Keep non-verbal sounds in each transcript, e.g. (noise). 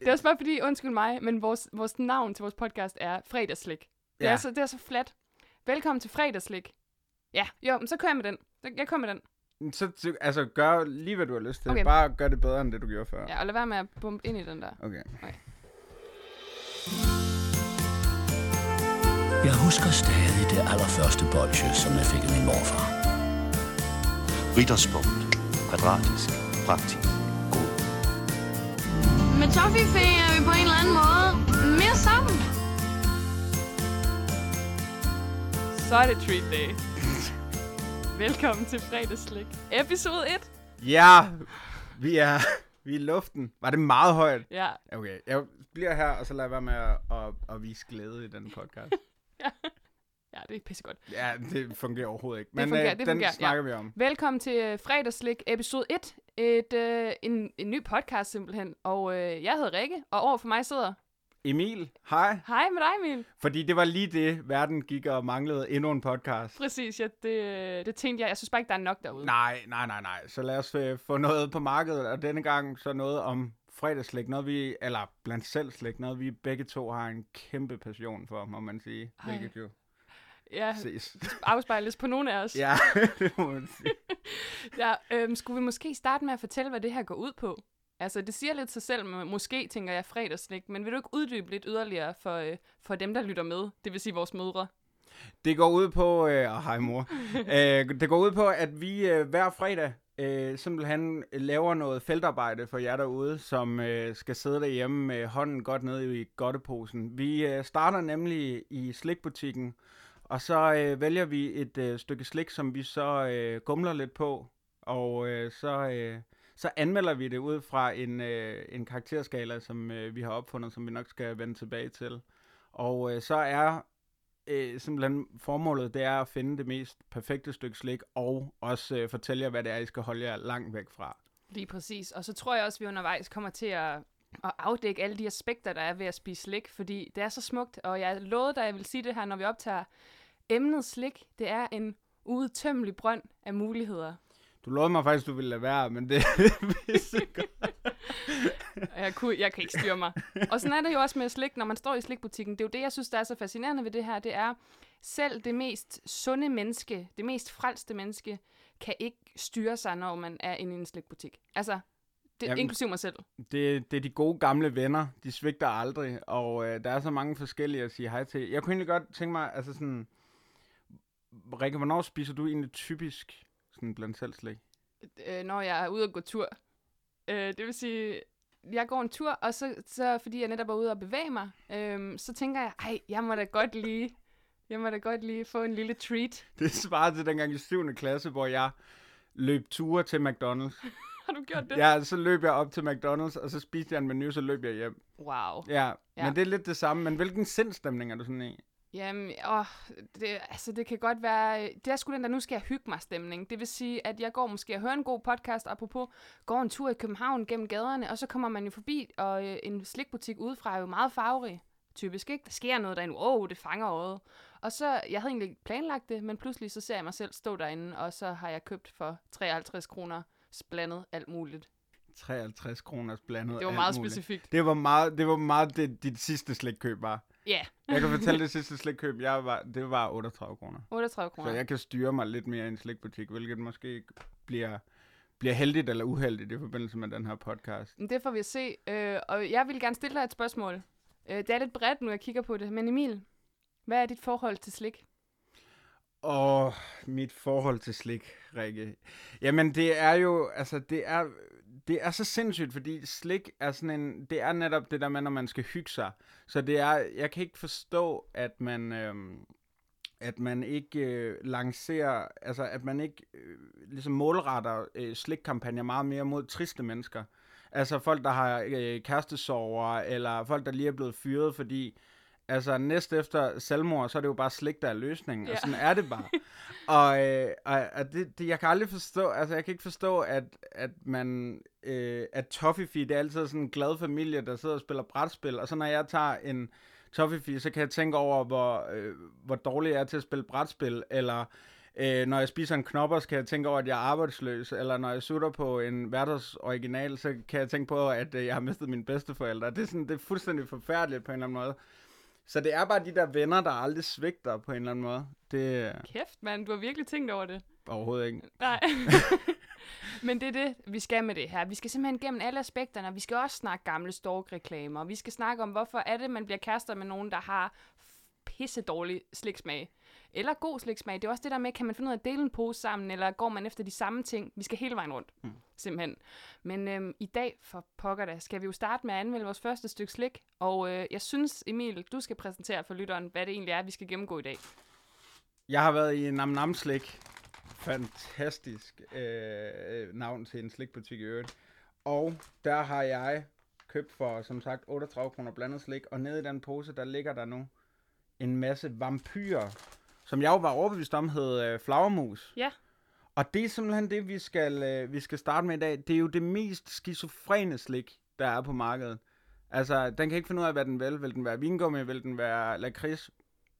Det er også bare fordi, undskyld mig, men vores, vores navn til vores podcast er Fredagslik. Det, Ja. er så, det er så flat. Velkommen til Fredagslik. Ja, jo, men så kører jeg med den. Jeg kører med den. Så, så- altså, gør lige, hvad du har lyst til. Okay. Bare gør det bedre, end det, du gjorde før. Ja, og lad være med at bumpe ind i den der. Okay. Jeg husker stadig det allerførste bolsje, som jeg fik af min morfar. Ritterspunkt. Kvadratisk. Praktisk. Med Toffifee er vi på en eller anden måde mere sammen. Så er det treat day. Velkommen til Fredagslik. Episode 1. Ja, vi er, vi er i luften. Var det meget højt? Ja, Okay, jeg bliver her, og så lader jeg være med at, at, at vise glæde i den podcast. (laughs) ja, det er pissegodt. ja, det fungerer overhovedet ikke. Men fungerer, øh, det den fungerer, snakker vi om. Velkommen til øh, Fredagslik episode 1. Et, øh, en, en ny podcast simpelthen. Og øh, jeg hedder Rikke, og over for mig sidder... Emil, hej. Hej med dig, Emil. Fordi det var lige det, verden gik og manglede endnu en podcast. Præcis, ja, det, det tænkte jeg. Jeg synes bare ikke, der er nok derude. Nej, nej, nej, nej. Så lad os øh, få noget på markedet, og denne gang så noget om fredagslæg, noget vi, eller blandt selv slæg, noget vi begge to har en kæmpe passion for, må man sige, Ej. hvilket jo Ja, ses. afspejles på nogle af os. ja, (laughs) det må man sige. (laughs) ja øhm, skulle vi måske starte med at fortælle, hvad det her går ud på? Altså, det siger lidt sig selv, men måske tænker jeg fredagslik, men vil du ikke uddybe lidt yderligere for, øh, for dem, der lytter med? Det vil sige vores mødre. Det går ud på, øh, oh, hej mor, (laughs) øh, det går ud på, at vi øh, hver fredag øh, simpelthen laver noget feltarbejde for jer derude, som øh, skal sidde derhjemme med hånden godt nede i godteposen. Vi øh, starter nemlig i slikbutikken, og så øh, vælger vi et øh, stykke slik, som vi så øh, gumler lidt på, og øh, så, øh, så anmelder vi det ud fra en, øh, en karakterskala, som øh, vi har opfundet, som vi nok skal vende tilbage til. Og øh, så er øh, simpelthen formålet, det er at finde det mest perfekte stykke slik, og også øh, fortælle jer, hvad det er, I skal holde jer langt væk fra. Lige præcis. Og så tror jeg også, at vi undervejs kommer til at, at afdække alle de aspekter, der er ved at spise slik, fordi det er så smukt, og jeg lovede dig, at jeg vil sige det her, når vi optager emnet slik. Det er en uudtømmelig brønd af muligheder. Du lovede mig faktisk, du ville lade være, men det (laughs) vidste (laughs) jeg kunne, jeg kan ikke styre mig. Og sådan er det jo også med slik, når man står i slikbutikken. Det er jo det, jeg synes, der er så fascinerende ved det her. Det er, selv det mest sunde menneske, det mest frelste menneske, kan ikke styre sig, når man er inde i en slikbutik. Altså, det, Jamen- inklusiv mig selv. det, det er de gode gamle venner, de svigter aldrig, og øh, der er så mange forskellige at sige hej til. Jeg kunne egentlig godt tænke mig, altså sådan, Rikke, hvornår spiser du egentlig typisk sådan blandt selv slik? øh, når jeg er ude og gå tur. Øh, det vil sige, jeg går en tur, og så, så fordi jeg netop er ude og bevæge mig, øh, så tænker jeg, ej, jeg må da godt lige, jeg må da godt lige få en lille treat. (laughs) Det svarer til dengang i 7. klasse, hvor jeg løb ture til McDonald's. (laughs) Har du gjort det? Ja, så løb jeg op til McDonald's, og så spiste jeg en menu, så løb jeg hjem. Wow. Ja, Ja. ja. men det er lidt det samme. Men hvilken sindstemning er du sådan i? Jamen, åh, det, altså, det kan godt være... Det er sgu den der, nu skal jeg hygge mig stemning. Det vil sige, at jeg går måske og hører en god podcast, apropos, går en tur i København gennem gaderne, og så kommer man jo forbi, og øh, en slikbutik udefra er jo meget farverig. Typisk, ikke? Der sker noget derinde. Wow, det fanger øjet. Og så, jeg havde egentlig planlagt det, men pludselig så ser jeg mig selv stå derinde, og så har jeg købt for 53 kroner blandet alt muligt. 53 kroners blandet Det var meget muligt. specifikt. Det var meget, det var meget det, dit sidste slikkøb var. Ja, Jeg kan fortælle, det sidste slikkøb, jeg var, det var 38 kroner. 38 kroner. Så jeg kan styre mig lidt mere i en slikbutik, hvilket måske bliver, bliver heldigt eller uheldigt i forbindelse med den her podcast. Det får vi at se. Øh, og jeg vil gerne stille dig et spørgsmål. Øh, det er lidt bredt nu, jeg kigger på det. Men Emil, hvad er dit forhold til slik? Og mit forhold til slik, Rikke. Jamen, det er jo, altså, det er, det er så sindssygt, fordi slik er sådan en, det er netop det der med, når man skal hygge sig. Så det er, jeg kan ikke forstå, at man, øh, at man ikke øh, lancerer, altså at man ikke øh, ligesom målretter øh, slikkampagner meget mere mod triste mennesker. Altså folk, der har øh, kærestesover, eller folk, der lige er blevet fyret, fordi altså næst efter selvmord, så er det jo bare slik, der er løsningen, Ja. og sådan er det bare. (laughs) og øh, og, og det, det, jeg kan aldrig forstå, altså jeg kan ikke forstå, at, at man, øh, at Toffifee, det er altid sådan en glad familie, der sidder og spiller brætspil, og så når jeg tager en Toffifee, så kan jeg tænke over, hvor, øh, hvor dårlig jeg er til at spille brætspil, eller Øh, når jeg spiser en knopper, så kan jeg tænke over, at jeg er arbejdsløs. Eller når jeg sutter på en hverdags original, så kan jeg tænke på, at øh, jeg har mistet mine bedsteforældre. Det er, sådan, det er fuldstændig forfærdeligt på en eller anden måde. Så det er bare de der venner, der aldrig svigter på en eller anden måde. Det er Kæft, mand, du har virkelig tænkt over det. overhovedet ikke. Nej. (laughs) (laughs) Men det er det, vi skal med det her. Vi skal simpelthen gennem alle aspekterne, og vi skal også snakke gamle stork-reklamer. Vi skal snakke om, hvorfor er det, man bliver kærester med nogen, der har pisse dårlig sliksmag. Eller god sliksmag. Det er også det der med, kan man finde ud af at dele en pose sammen, eller går man efter de samme ting? Vi skal hele vejen rundt, mm. simpelthen. Men øhm, i dag, for pokker da, skal vi jo starte med at anmelde vores første stykke slik. Og øh, jeg synes, Emil, du skal præsentere for lytteren, hvad det egentlig er, vi skal gennemgå i dag. Jeg har været i Nam Nam Slik. Fantastisk øh, navn til en slikbutik i øvrigt. Og der har jeg købt for, som sagt, 38 kroner blandet slik. Og nede i den pose, der ligger der nu en masse vampyrer, som jeg jo var overbevist om hed øh, flagermus. Ja. Og det er simpelthen det, vi skal, øh, vi skal starte med i dag. Det er jo det mest skizofrene slik, der er på markedet. Altså, den kan ikke finde ud af, hvad den vil. Vil den være vingummi? Vil den være lakrids?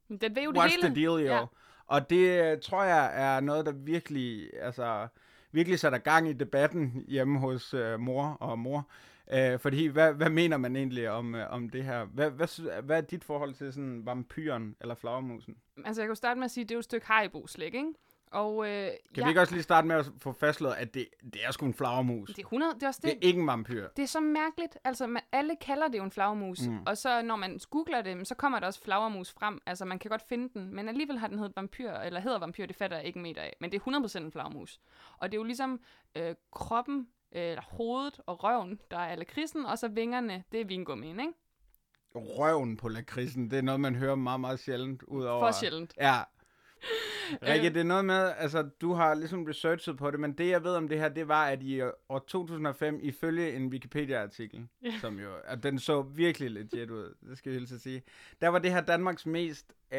Den vil jo det What's hele. the deal, jo? Ja. Ja. Og det øh, tror jeg er noget, der virkelig, altså, virkelig sætter gang i debatten hjemme hos øh, mor og mor. Øh, fordi, hvad, hvad mener man egentlig om, øh, om det her? Hvad, hvad, hvad er dit forhold til sådan vampyren eller flagermusen? Altså, jeg kan jo starte med at sige, at det er jo et stykke Haribo-slik, ikke? Og øh, Kan ja, vi ikke også lige starte med at få fastslået, at det, det er sgu en flagermus? det er 100, det er også Det det. er ikke en vampyr. Det er så mærkeligt. Altså, man, alle kalder det jo en flagermus. Mm. Og så når man googler det, så kommer der også flagermus frem. Altså, man kan godt finde den. Men alligevel har den heddet vampyr, eller hedder vampyr, det fatter jeg ikke meter af. Men det er 100% en flagermus. Og det er jo ligesom øh, kroppen, eller hovedet og røven, der er lakridsen, og så vingerne, det er vingummien, ikke? Røven på lakridsen, det er noget, man hører meget, meget sjældent ud over... For sjældent. Ja. (laughs) Rikke, det er noget med, altså du har ligesom researchet på det, men det jeg ved om det her, det var, at i år 2005, ifølge en Wikipedia-artikel, Ja. som jo, at den så virkelig legit ud, det skal jeg hilse at sige, der var det her Danmarks mest, øh,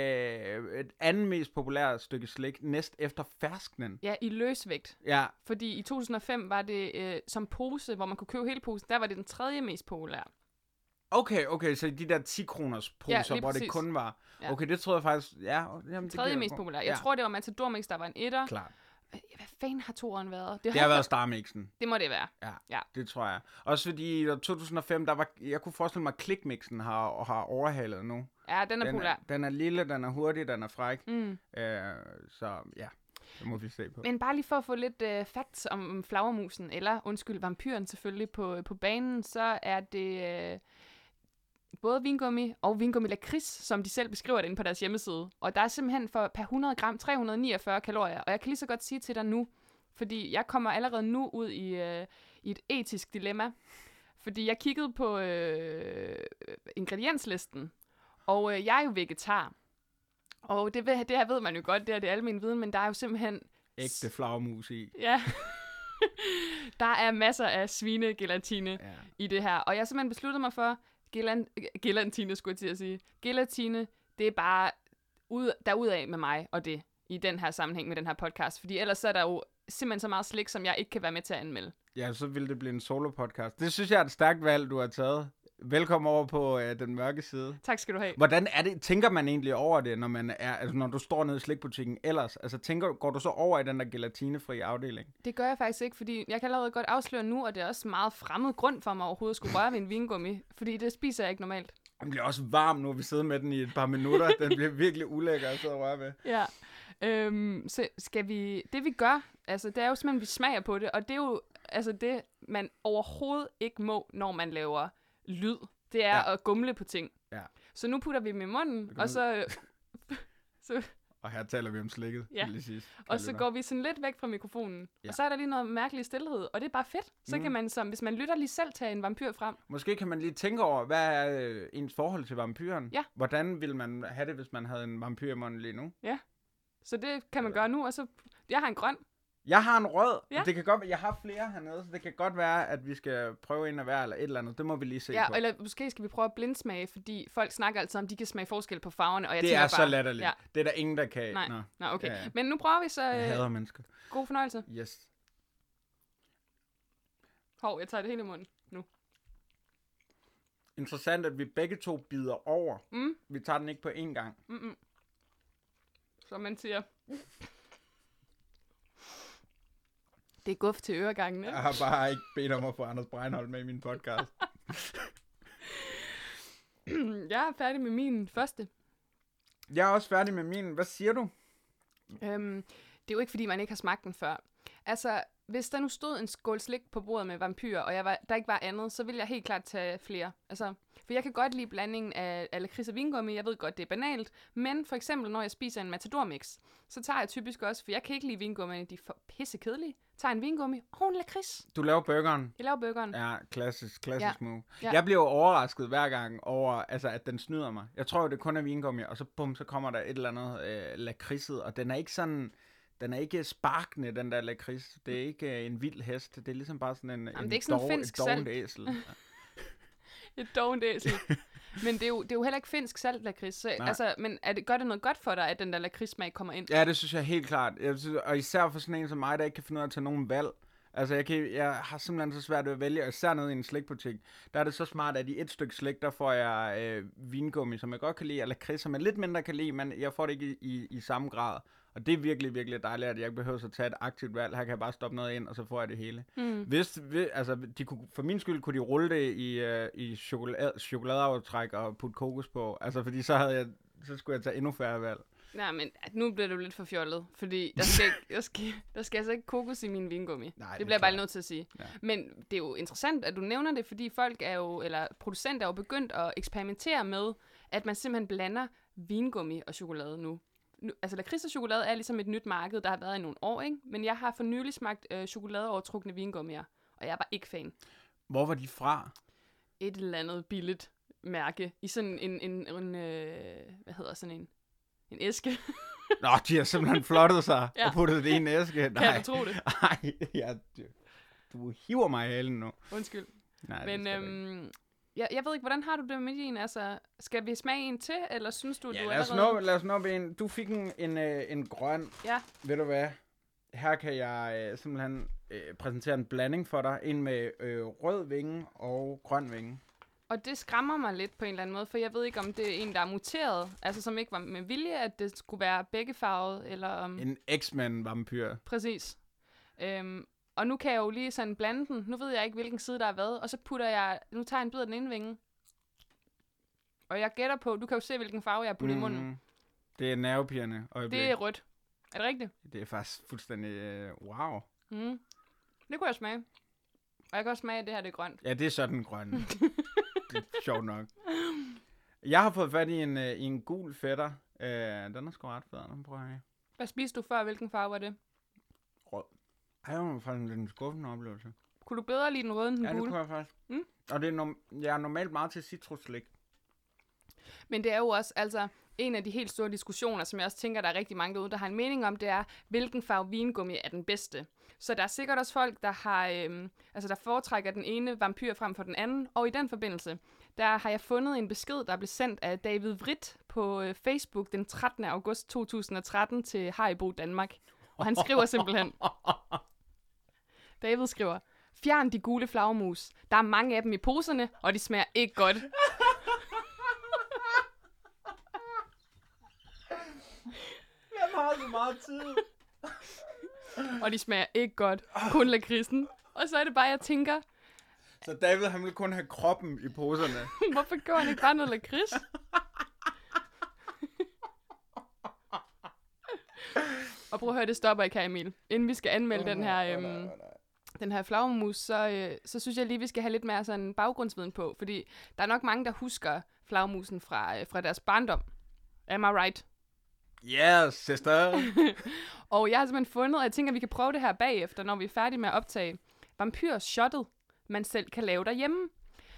et anden mest populære stykke slik, næst efter fersknen. Ja, i løsvægt. Ja, Fordi i 2005 var det øh, som pose, hvor man kunne købe hele posen, der var det den tredje mest populære. Okay, okay, så de der 10 kroners poser, Ja, hvor det præcis. kun var, Ja. okay, det troede jeg faktisk, ja, jamen, det Tredje mest populære. Jeg ja, tror, det var Matador Mix, der var en etter. klart. Øh, Hvad fanden har toeren været? Det har været Starmixen. Det må det være. Ja, Ja. det tror jeg. Også fordi i år 2005, der var, jeg kunne forestille mig, at Clickmixen har, har overhalet nu. Ja, den er Den populær. er, den er lille, den er hurtig, den er fræk. Mm. Øh, så ja, det må vi se på. Men bare lige for at få lidt øh, facts om flagermusen, eller undskyld, vampyren selvfølgelig på, på banen, så er det øh, både vingummi og vingummi lakrids, som de selv beskriver det inde på deres hjemmeside. Og der er simpelthen for per 100 gram 349 kalorier. Og jeg kan lige så godt sige til dig nu, fordi jeg kommer allerede nu ud i, øh, i et etisk dilemma. Fordi jeg kiggede på øh, ingredienslisten, og øh, jeg er jo vegetar. Og det, ved- det her ved man jo godt, det er det almen viden, men der er jo simpelthen Ægte flagermus i. Ja. (laughs) der er masser af svinegelatine Ja. i det her. Og jeg har simpelthen besluttet mig for, gelan, gelatine skulle jeg til at sige, gelatine, det er bare ud, derudaf med mig og det, i den her sammenhæng med den her podcast. Fordi ellers så er der jo simpelthen så meget slik, som jeg ikke kan være med til at anmelde. ja, så vil det blive en solo-podcast. Det synes jeg er et stærkt valg, du har taget. Velkommen over på øh, den mørke side. Tak skal du have. Hvordan er det, tænker man egentlig over det, når man er, altså når du står nede i slikbutikken ellers? Altså tænker, går du så over i den der gelatinefri afdeling? Det gør jeg faktisk ikke, fordi jeg kan allerede godt afsløre nu, og det er også meget fremmed grund for mig overhovedet at skulle røre ved en vingummi, fordi det spiser jeg ikke normalt. Den bliver også varm nu, vi sidder med den i et par minutter. Den bliver virkelig ulækker at sidde og røre ved. Ja. Øhm, så skal vi... Det vi gør, altså det er jo simpelthen, at vi smager på det, og det er jo altså det, man overhovedet ikke må, når man laver lyd. Det er ja. Ja. at gumle på ting. Ja. Så nu putter vi dem i munden, og så, (laughs) (laughs) så, Og her taler vi om slikket, Ja. jeg sige. og så går vi sådan lidt væk fra mikrofonen. Ja. Ja. Og så er der lige noget mærkelig stillhed, og det er bare fedt. Så mm. kan man, som, hvis man lytter lige selv, tage en vampyr frem. Måske kan man lige tænke over, hvad er øh, ens forhold til vampyren? Ja. Hvordan ville man have det, hvis man havde en vampyr i munden lige nu? Så det kan man gøre nu, og så... Jeg har en grøn. Jeg har en rød. Ja. Det kan godt, jeg har flere hernede, så det kan godt være, at vi skal prøve en af hver eller et eller andet. Det må vi lige se Ja, på. eller måske skal vi prøve at blindsmage, fordi folk snakker altid om, de kan smage forskel på farverne, og jeg det er så bare, latterligt. Ja. Det er der ingen, der kan. Nej. Nå. Nå, okay. Ja, Ja. Men nu prøver vi så. Jeg Øh, hader mennesker. god fornøjelse. Yes. Hov, jeg tager det hele i munden nu. Interessant, at vi begge to bider over. Mm. Vi tager den ikke på én gang. Mm-mm. Som man siger. Det er guf til øregangene. Jeg har bare ikke bedt om at få Anders Breinholt med i min podcast. (clears throat) Jeg er færdig med min første. Jeg er også færdig med min. Hvad siger du? Øhm, det er jo ikke, fordi man ikke har smagt den før. Altså, hvis der nu stod en skål slik på bordet med vampyrer, og jeg var, der ikke var andet, så ville jeg helt klart tage flere. Altså, for jeg kan godt lide blandingen af, af lakrids og vingummi. Jeg ved godt, det er banalt. Men for eksempel, når jeg spiser en matador mix, så tager jeg typisk også, for jeg kan ikke lide vingummi, de er for pisse kedelige. Tager en vingummi og en lakrids. Du laver burgeren. Jeg laver burgeren. Ja, klassisk, klassisk Ja. move. Ja. Jeg bliver overrasket hver gang over, altså, at den snyder mig. Jeg tror det kun er vingummi, og så bum, så kommer der et eller andet øh, lakridset, og den er ikke sådan, den er ikke sparkende, den der lakrids. Det er ikke øh, en vild hest. Det er ligesom bare sådan en, en det er ikke sådan dog- finsk et dovent æsel. (laughs) Et dovent æsel. Men det er, jo, det er jo heller ikke finsk salt lakrids. Så, Nej. altså, men er det, gør det noget godt for dig, at den der lakridssmag kommer ind? Ja, det synes jeg helt klart. Jeg synes, og især for sådan en som mig, der ikke kan finde ud af at tage nogen valg. Altså, jeg, kan, jeg har simpelthen så svært ved at vælge, og især nede i en slikbutik. Der er det så smart, at i et stykke slik, der får jeg øh, vingummi, som jeg godt kan lide, eller lakrids, som jeg lidt mindre kan lide, men jeg får det ikke i, i, i samme grad. Og det er virkelig, virkelig dejligt, at jeg ikke behøver at tage et aktivt valg. Her kan jeg bare stoppe noget ind, og så får jeg det hele. Mm. Hvis, altså, de kunne, for min skyld kunne de rulle det i, øh, i chokolade, chokoladeaftræk og putte kokos på. Altså, fordi så, havde jeg, så skulle jeg tage endnu færre valg. Nej, men nu bliver du lidt for fjollet, fordi der skal, ikke, der skal, der skal altså ikke kokos i min vingummi. Nej, det det bliver jeg bare nødt til at sige. Ja. Men det er jo interessant, at du nævner det, fordi folk er jo, eller producenter er jo begyndt at eksperimentere med, at man simpelthen blander vingummi og chokolade nu. Nu altså lakrids og chokolade er ligesom et nyt marked, der har været i nogle år, ikke? Men jeg har for nylig smagt øh, chokoladeovertrukne vingummier, og jeg var ikke fan. Hvor var de fra? Et eller andet billigt mærke i sådan en, en, en øh, hvad hedder sådan en, en æske. Nå, de har simpelthen flottet sig Ja. og puttet det i en æske. Kan Nej, du tro det? Nej, ja, du, du hiver mig i halen nu. Undskyld. Nej, Men øhm, jeg, jeg ved ikke, hvordan har du det med din? Altså, skal vi smage en til, eller synes du, ja, du lad os, allerede... nå, lad os nå ved en. Du fik en, en, øh, en grøn. Ja, Ved du hvad? Her kan jeg øh, simpelthen øh, præsentere en blanding for dig. En med øh, rød vinge og grøn vinge. og det skræmmer mig lidt på en eller anden måde, for jeg ved ikke, om det er en, der er muteret, altså som ikke var med vilje, at det skulle være begge farvet, eller om... En X-Men vampyr. Præcis. Øhm, og nu kan jeg jo lige sådan blande den. Nu ved jeg ikke, hvilken side der er hvad. Og så putter jeg... Nu tager jeg en bid af den ene vinge. Og jeg gætter på... Du kan jo se, hvilken farve jeg har puttet mm. i munden. Mhm. Det er nervepirrende øjeblik. Det er rødt. Er det rigtigt? det er faktisk fuldstændig... Øh, wow. Mm. Det kunne jeg smage. Og jeg kan også smage, at det her det er grønt. Ja, det er sådan grøn. (laughs) det er sjovt nok. Jeg har fået fat i en, øh, i en gul fætter. Øh, den er sgu ret fed. Den prøver jeg. Hvad spiste du før? Hvilken farve var det? Ej, det var faktisk en skuffende oplevelse. Kunne du bedre lide den røde end den Ja, det gule? kunne jeg faktisk. Mm. Og det er nom- jeg er normalt meget til citruslik. Men det er jo også altså en af de helt store diskussioner, som jeg også tænker, der er rigtig mange derude, der har en mening om, det er, hvilken farve vingummi er den bedste. Så der er sikkert også folk, der har, øhm, altså der foretrækker den ene vampyr frem for den anden. Og i den forbindelse, der har jeg fundet en besked, der blev sendt af David Vridt på øh, Facebook den 13. august 2013 til Haribo Danmark. Og han skriver simpelthen, (laughs) David skriver, Fjern de gule flagermus. Der er mange af dem i poserne, og de smager ikke godt. (laughs) Jeg har så meget tid. og de smager ikke godt. Kun lakridsen. Og så er det bare, jeg tænker, Så David, han vil kun have kroppen i poserne. (laughs) hvorfor gør han ikke bare noget lakrids? og prøv at høre, det stopper ikke her, Emil. Inden vi skal anmelde den her, øhm, den her flagmus, så, øh, så synes jeg lige, vi skal have lidt mere sådan baggrundsviden på. Fordi der er nok mange, der husker flagmusen fra, øh, fra deres barndom. Am I right? Yes, sister. (laughs) Og jeg har simpelthen fundet, og jeg tænker, at vi kan prøve det her bagefter, når vi er færdige med at optage. Vampyr-shottet, man selv kan lave derhjemme.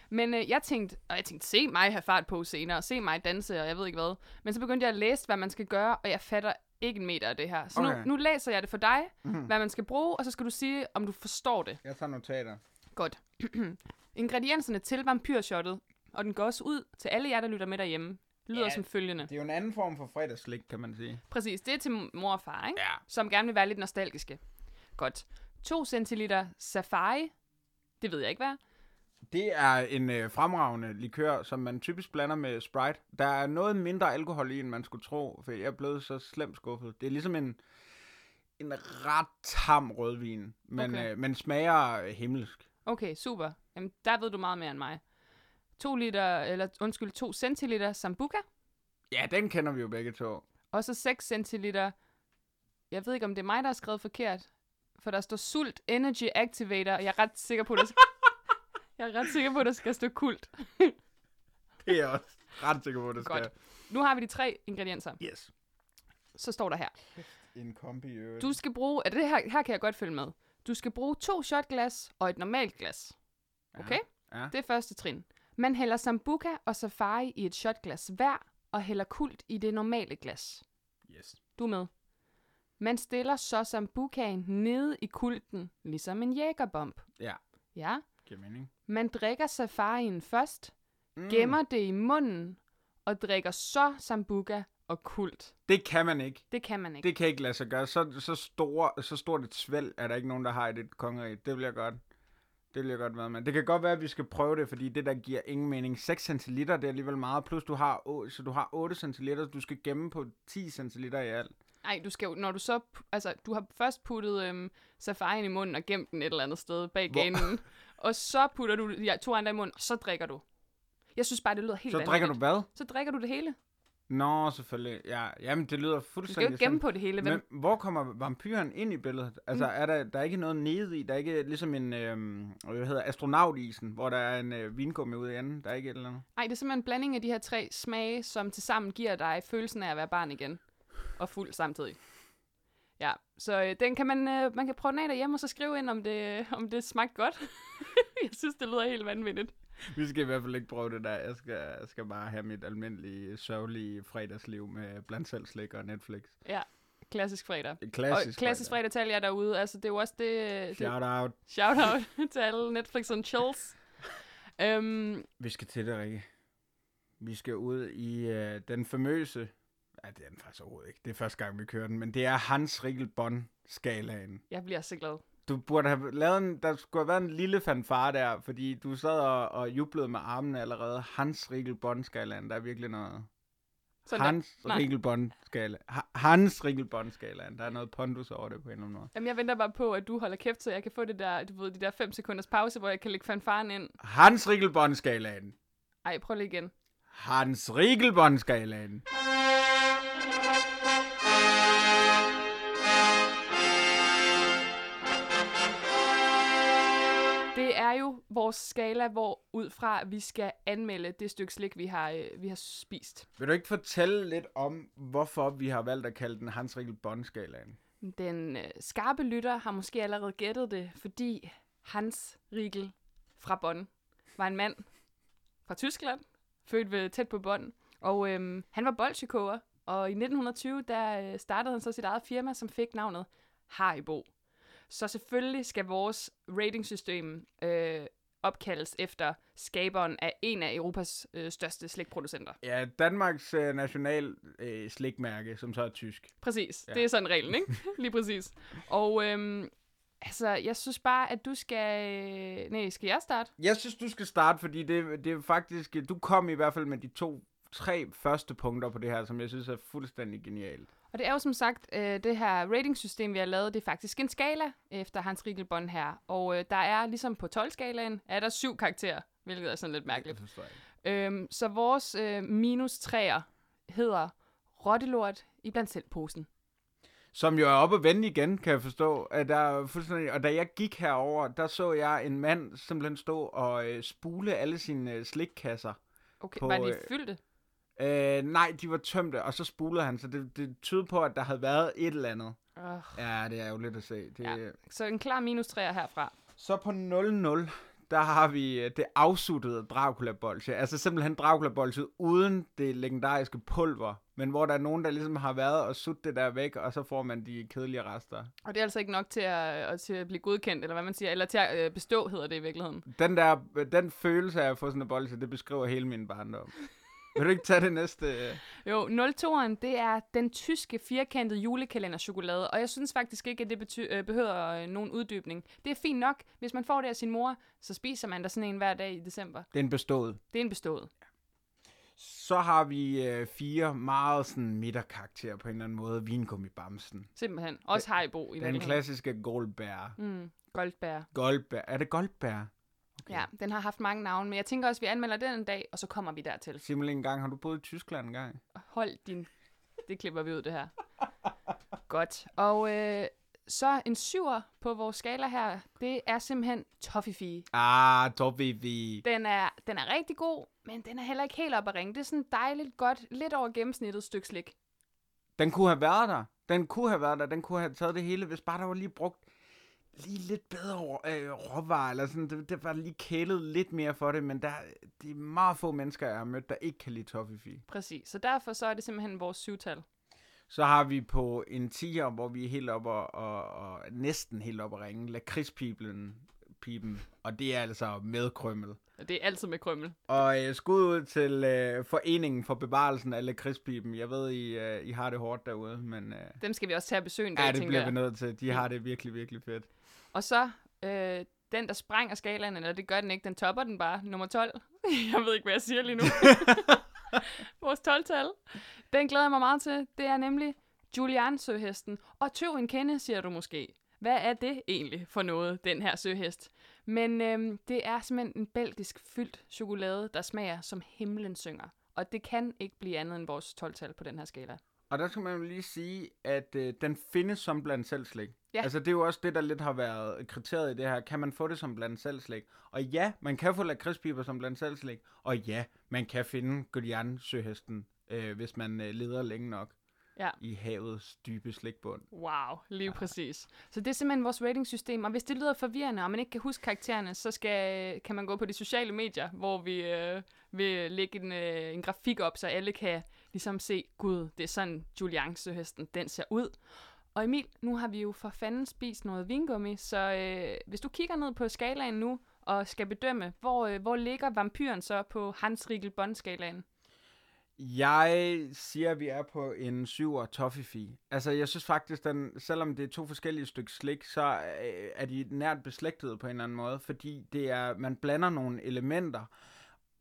Men øh, jeg tænkte, og jeg tænkte, se mig have fart på senere, se mig danse, og jeg ved ikke hvad. Men så begyndte jeg at læse, hvad man skal gøre, og jeg fatter ikke en meter af det her. Så okay. Nu, nu læser jeg det for dig, mm. hvad man skal bruge, og så skal du sige, om du forstår det. Jeg tager notater. Godt. (clears throat) Ingredienserne til vampyrshottet, og den går også ud til alle jer, der lytter med derhjemme, lyder Ja. som følgende. Det er jo en anden form for fredagslik, kan man sige. Præcis, det er til mor og far, ikke? Ja. som gerne vil være lidt nostalgiske. Godt. 2 centiliter safari. Det ved jeg ikke, hvad. Det er en øh, fremragende likør, som man typisk blander med Sprite. Der er noget mindre alkohol i, end man skulle tro, for jeg er blevet så slemt skuffet. Det er ligesom en, en ret tam rødvin, men, Okay. øh, men smager himmelsk. Okay, super. Jamen, der ved du meget mere end mig. 2 liter, eller undskyld, 2 centiliter Sambuca, Ja, den kender vi jo begge to. og så 6 centiliter, jeg ved ikke, om det er mig, der har skrevet forkert, for der står Sult Energy Activator, og jeg er ret sikker på, at der (laughs) jeg er ret sikker på, at der skal stå kult. Det er jeg også ret sikker på, at det Godt. skal. Nu har vi de tre ingredienser. Yes. Så står der her. En kombi. Du skal bruge, er det her, her kan jeg godt følge med. Du skal bruge to shotglas og et normalt glas. Okay? Ja. Det er første trin. Man hælder Sambuca og Safari i et shotglas hver, og hælder kult i det normale glas. Yes. Du er med. Man stiller så Sambucaen nede i kulten, ligesom en jægerbomb. Ja, Ja. Giver mening. Man drikker Safarien først, Mm. gemmer det i munden, og drikker så Sambuca og kult. Det kan man ikke. Det kan man ikke. Det kan ikke lade sig gøre. Så, så, store, så stort et svælg er der ikke nogen, der har i det kongerige. Det vil jeg godt. Det vil jeg godt være med. Det kan godt være, at vi skal prøve det, fordi det der giver ingen mening. 6 centiliter, det er alligevel meget. Plus du har, så du har 8 centiliter, du skal gemme på 10 centiliter i alt. Nej, du skal jo, når du så, altså, du har først puttet øhm, safarien i munden og gemt den et eller andet sted bag Hvor- ganen, (laughs) og så putter du de to andre i munden, og så drikker du. Jeg synes bare, det lyder helt Så drikker du hvad? Så drikker du det hele. Nå, selvfølgelig. Ja, jamen, det lyder Du skal jo fuldstændig ikke gemme på det hele. Hvem? Men hvor kommer vampyren ind i billedet? Altså, Mm. er der, der er ikke noget nede i? Der er ikke ligesom en, øhm, hvad hedder, astronautisen, hvor der er en øh, vingummi ude i enden? Der er ikke et eller andet? Nej, det er simpelthen en blanding af de her tre smage, som tilsammen giver dig følelsen af at være barn igen. Og fuld samtidig. Ja, så øh, den kan man, øh, man kan prøve den af derhjemme, og så skrive ind, om det, om det smagte godt. (laughs) jeg synes, det lyder helt vanvittigt. Vi skal i hvert fald ikke prøve det der. Jeg skal, jeg skal bare have mit almindelige, sørgelige fredagsliv med blandt selv slik og Netflix. Ja, klassisk fredag. Klassisk, og klassisk fredag til alle jer derude. Altså, det er jo også det... det Shout out. shout out (laughs) til alle Netflix and chills. (laughs) Øhm, Vi skal til det, Rikke. Vi skal ud i øh, den famøse... Ja, det er den faktisk overhovedet ikke. Det er første gang, vi kører den. Men det er Hans Rikkel Bond-skalaen. jeg bliver så glad. Du burde have lavet en, der skulle have været en lille fanfare der, fordi du sad og, og jublede med armene allerede. Hans Rikkel Bond-skalaen, der er virkelig noget. Sådan Hans. Ha- Hans Rikkel Bond-skalaen. Der er noget pondus over det på en eller anden måde. Jamen, jeg venter bare på, at du holder kæft, så jeg kan få det der, du ved, de der 5 sekunders pause, hvor jeg kan lægge fanfaren ind. Hans Rikkel Bond-skalaen. Ej, prøv lige igen. Hans Rikkel Bond-skalaen. Er jo vores skala, hvor ud fra vi skal anmelde det stykke slik, vi har, øh, vi har spist. Vil du ikke fortælle lidt om, hvorfor vi har valgt at kalde den Hans Rikkel Bond-skalaen? Den øh, skarpe lytter har måske allerede gættet det, fordi Hans Riegel fra Bonn var en mand fra Tyskland, født ved tæt på Bonn, og øhm, han var bolsjekoger, og i 1920 der øh, startede han så sit eget firma, som fik navnet Haribo. Så selvfølgelig skal vores ratingsystem øh, opkaldes efter skaberen af en af Europas øh, største slikproducenter. Ja, Danmarks øh, national øh, slikmærke, som så er tysk. Præcis, Ja. det er sådan reglen, ikke? (laughs) Lige præcis. Og øhm, altså, jeg synes bare, at du skal... øh, Nej, skal jeg starte? Jeg synes, du skal starte, fordi det, det er faktisk... Du kom i hvert fald med de to, tre første punkter på det her, som jeg synes er fuldstændig genialt. Og det er jo som sagt, øh, det her ratingsystem, vi har lavet, det er faktisk en skala efter Hans Riegelbond her. Og øh, der er ligesom på 12-skalaen, er der syv karakterer, hvilket er sådan lidt mærkeligt. Det forstår jeg ikke. Øhm, så vores øh, minus træer hedder rottelort i blandt selv posen. Som jo er oppe og vende igen, kan jeg forstå. At der er fuldstændig, og da jeg gik herover, der så jeg en mand simpelthen stå og øh, spule alle sine øh, slikkasser. Okay, På, var de øh, fyldte? Øh, nej, de var tømte, og så spulede han, så det, det tyder på, at der havde været et eller andet. Uh, Ja, det er jo lidt at se. Det, Ja. så en klar minus træer herfra. Så på 0-0, der har vi øh, det afsuttede Dracula-bolsje. Altså simpelthen Dracula-bolsje uden det legendariske pulver. Men hvor der er nogen, der ligesom har været og sutt det der væk, og så får man de kedelige rester. Og det er altså ikke nok til at, at, til at blive godkendt, eller hvad man siger, eller til at øh, bestå, hedder det i virkeligheden. Den der, den følelse af at få sådan en bolsje, det beskriver hele min barndom. Vil du ikke tage det næste? Jo, 02'eren, det er den tyske firkantede julekalender-chokolade, og jeg synes faktisk ikke, at det bety- øh, behøver øh, nogen uddybning. Det er fint nok. Hvis man får det af sin mor, så spiser man der sådan en hver dag i december. Det er en bestået. Det er en bestået. Så har vi øh, fire meget sådan midterkarakterer på en eller anden måde. Vingummi Bamsen. Simpelthen. Også Haribo i Den virkeligheden. klassiske Goldbær. Mm, Goldbær. Goldbær. Er det Goldbær? Okay. Ja, den har haft mange navne, men jeg tænker også, at vi anmelder den en dag, og så kommer vi dertil. Simpelthen en gang. Har du boet i Tyskland en gang? Hold din... Det klipper vi ud, det her. Godt. Og øh, så en syver på vores skala her, det er simpelthen Toffifee. Ah, Toffee. Den er, den er rigtig god, men den er heller ikke helt op at ringe. Det er sådan dejligt godt, lidt over gennemsnittet stykke slik. Den kunne have været der. Den kunne have været der. Den kunne have taget det hele, hvis bare der var lige brugt lige lidt bedre øh, råvarer, eller sådan, det, det var lige kælet lidt mere for det, men der, det er meget få mennesker, jeg har mødt, der ikke kan lide toffifee. Præcis. Så derfor så er det simpelthen vores syvtal. Så har vi på en 10'er, hvor vi er helt op og, og, og næsten helt op at ringe, lakridspiblen, pipen, og det er altså med krømmel. Og det er altid med krømmel. Og øh, skud ud til øh, Foreningen for Bevarelsen af lakridspipen. Jeg ved, I, øh, I har det hårdt derude, men øh, Dem skal vi også tage at besøge en dag, ja, det bliver jeg. vi nødt til. De har det virkelig, virkelig fedt. Og så øh, den, der sprænger skalaen, eller det gør den ikke, den topper den bare, nummer 12. (laughs) jeg ved ikke, hvad jeg siger lige nu. (laughs) Vores 12-tal. Den glæder jeg mig meget til. Det er nemlig Julian søhesten. Og tøv en kende, siger du måske. Hvad er det egentlig for noget, den her søhest? Men øhm, det er simpelthen en belgisk fyldt chokolade, der smager som himlen synger. Og det kan ikke blive andet end vores 12-tal på den her skala. Og der skal man jo lige sige, at øh, den findes som blandt selv slik. Ja. Altså det er jo også det, der lidt har været kriteriet i det her. Kan man få det som blandt selv slik? Og ja, man kan få lakridspiber som blandt selv slik. Og ja, man kan finde Godian søhesten, øh, hvis man øh, leder længe nok Ja. i havets dybe slikbund. Wow, lige ja. præcis. Så det er simpelthen vores ratingsystem, og hvis det lyder forvirrende, og man ikke kan huske karaktererne, så skal, kan man gå på de sociale medier, hvor vi øh, vil lægge en, øh, en grafik op, så alle kan ligesom se, gud, det er sådan Julian-søhesten, den ser ud. Og Emil, nu har vi jo for fanden spist noget vingummi, så øh, hvis du kigger ned på skalaen nu, og skal bedømme, hvor, øh, hvor ligger vampyren så på Hans Riegel Bond-skalaen? Jeg siger, at vi er på en 7'er toffifee. Altså, jeg synes faktisk, den, selvom det er to forskellige stykker slik, så øh, er de nært beslægtede på en eller anden måde, fordi det er, man blander nogle elementer,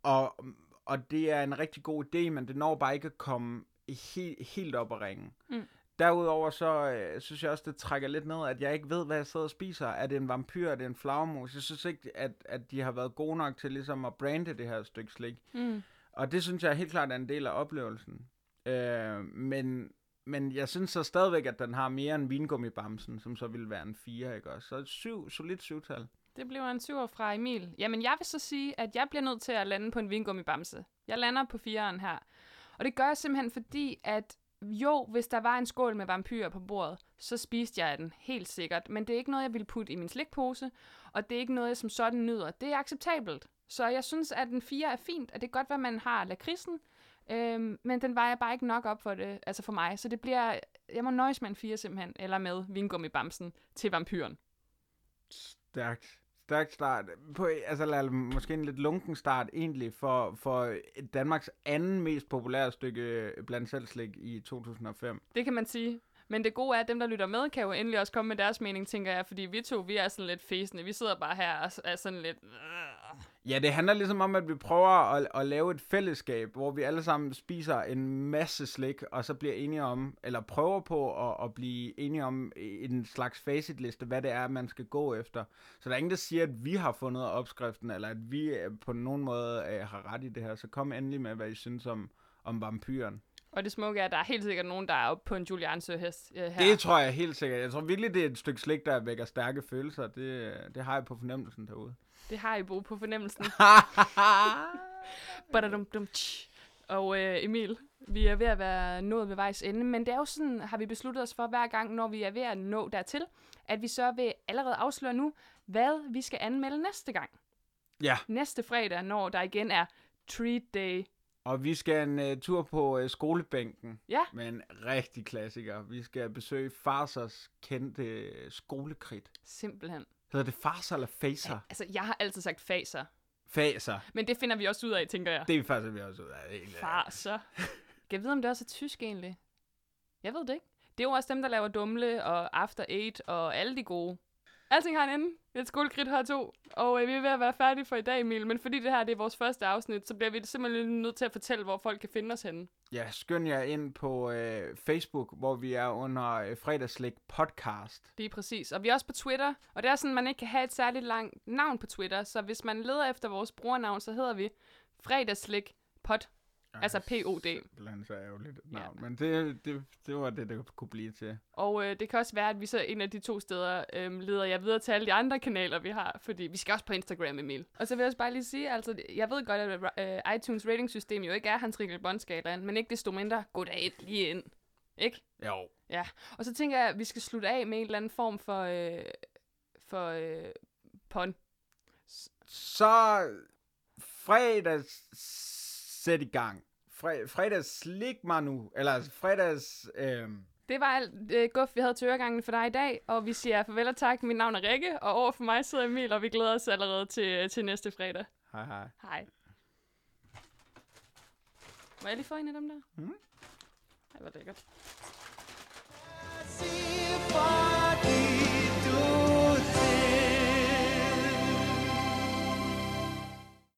og, og det er en rigtig god idé, men det når bare ikke at komme he, helt op at ringe. Mm. Derudover så øh, synes jeg også, det trækker lidt ned, at jeg ikke ved, hvad jeg sidder og spiser. Er det en vampyr? Er det en flagermus? Jeg synes ikke, at, at de har været gode nok til ligesom at brande det her stykke slik. Mm. Og det synes jeg helt klart er en del af oplevelsen. Øh, men, men jeg synes så stadigvæk, at den har mere end vingummibamsen, som så ville være en 4, ikke også? Så et syv, solidt syvtal. Det bliver en syver fra Emil. Jamen, jeg vil så sige, at jeg bliver nødt til at lande på en vingummibamse. Jeg lander på fireren her. Og det gør jeg simpelthen fordi, at jo, hvis der var en skål med vampyrer på bordet, så spiste jeg den, helt sikkert. Men det er ikke noget, jeg vil putte i min slikpose, og det er ikke noget, jeg som sådan nyder. Det er acceptabelt. Så jeg synes, at den 4 er fint, og det er godt, hvad man har lakridsen, øhm, men den vejer bare ikke nok op for det, altså for mig. Så det bliver, jeg må nøjes med en 4 simpelthen, eller med vingummibamsen til vampyren. Stærkt stærk start. På, altså, måske en lidt lunken start egentlig for, for Danmarks anden mest populære stykke øh, blandt selvslik i 2005. Det kan man sige. Men det gode er, at dem, der lytter med, kan jo endelig også komme med deres mening, tænker jeg. Fordi vi to, vi er sådan lidt fæsende. Vi sidder bare her og er sådan lidt... Ja, det handler ligesom om, at vi prøver at, at lave et fællesskab, hvor vi alle sammen spiser en masse slik, og så bliver enige om, eller prøver på at, at blive enige om en slags facitliste, hvad det er, man skal gå efter. Så der er ingen, der siger, at vi har fundet opskriften, eller at vi øh, på nogen måde øh, har ret i det her. Så kom endelig med, hvad I synes om, om vampyren. Og det smukke er, at der er helt sikkert nogen, der er oppe på en Julian Søhest øh, her. Det tror jeg helt sikkert. Jeg tror virkelig, det er et stykke slik, der vækker stærke følelser. Det, det har jeg på fornemmelsen derude. Det har I brug på fornemmelsen. (laughs) Dum, tsch. Og øh, Emil, vi er ved at være nået ved vejs ende, men det er jo sådan, har vi besluttet os for hver gang, når vi er ved at nå dertil, at vi så vil allerede afsløre nu, hvad vi skal anmelde næste gang. ja, Næste fredag, når der igen er Treat Day. og vi skal en uh, tur på uh, skolebænken Ja, med en rigtig klassiker. Vi skal besøge Farsers kendte uh, skolekrit. simpelthen. Hedder det Farser eller Faser? Altså, jeg har altid sagt faser, Faser. men det finder vi også ud af, tænker jeg. Det er faktisk, vi også ud af. egentlig. Farser. Kan jeg vide, om det også er tysk egentlig? Jeg ved det ikke. Det er jo også dem, der laver Dumle og After Eight og alle de gode. Alting har en ende. Et skolekridt har to. Og øh, vi er ved at være færdige for i dag, Emil. Men fordi det her det er vores første afsnit, så bliver vi simpelthen nødt til at fortælle, hvor folk kan finde os henne. Ja, skynd jer ind på øh, Facebook, hvor vi er under øh, Fredagslik Podcast. Lige præcis. Og vi er også på Twitter. Og det er sådan, at man ikke kan have et særligt langt navn på Twitter. Så hvis man leder efter vores brugernavn, så hedder vi fredagslik pod. Altså POD. Simpelthen så ærgerligt et navn. Men det, det, det var det, det kunne blive til. Og øh, det kan også være, at vi så en af de to steder øh, leder jeg videre til alle de andre kanaler, vi har. Fordi vi skal også på Instagram, Emil. Og så vil jeg også bare lige sige, altså, jeg ved godt, at øh, iTunes ratingsystem jo ikke er hans Rikkel Bondskalaen, men ikke desto mindre, goddag lige ind. Ikke? Jo. Ja. Og så tænker jeg, at vi skal slutte af med en eller anden form for, øh, for øh, pon. Så fredags sæt i gang. Fre, fredags slik mig nu. Eller altså, fredags... Øh, Det var alt øh, guf, vi havde til øregangen for dig i dag, og vi siger farvel og tak. Mit navn er Rikke, og over for mig sidder Emil, og vi glæder os allerede til, til næste fredag. hej hej. Hej. Må jeg lige få en af dem der? Mhm. Ej, hvor lækkert.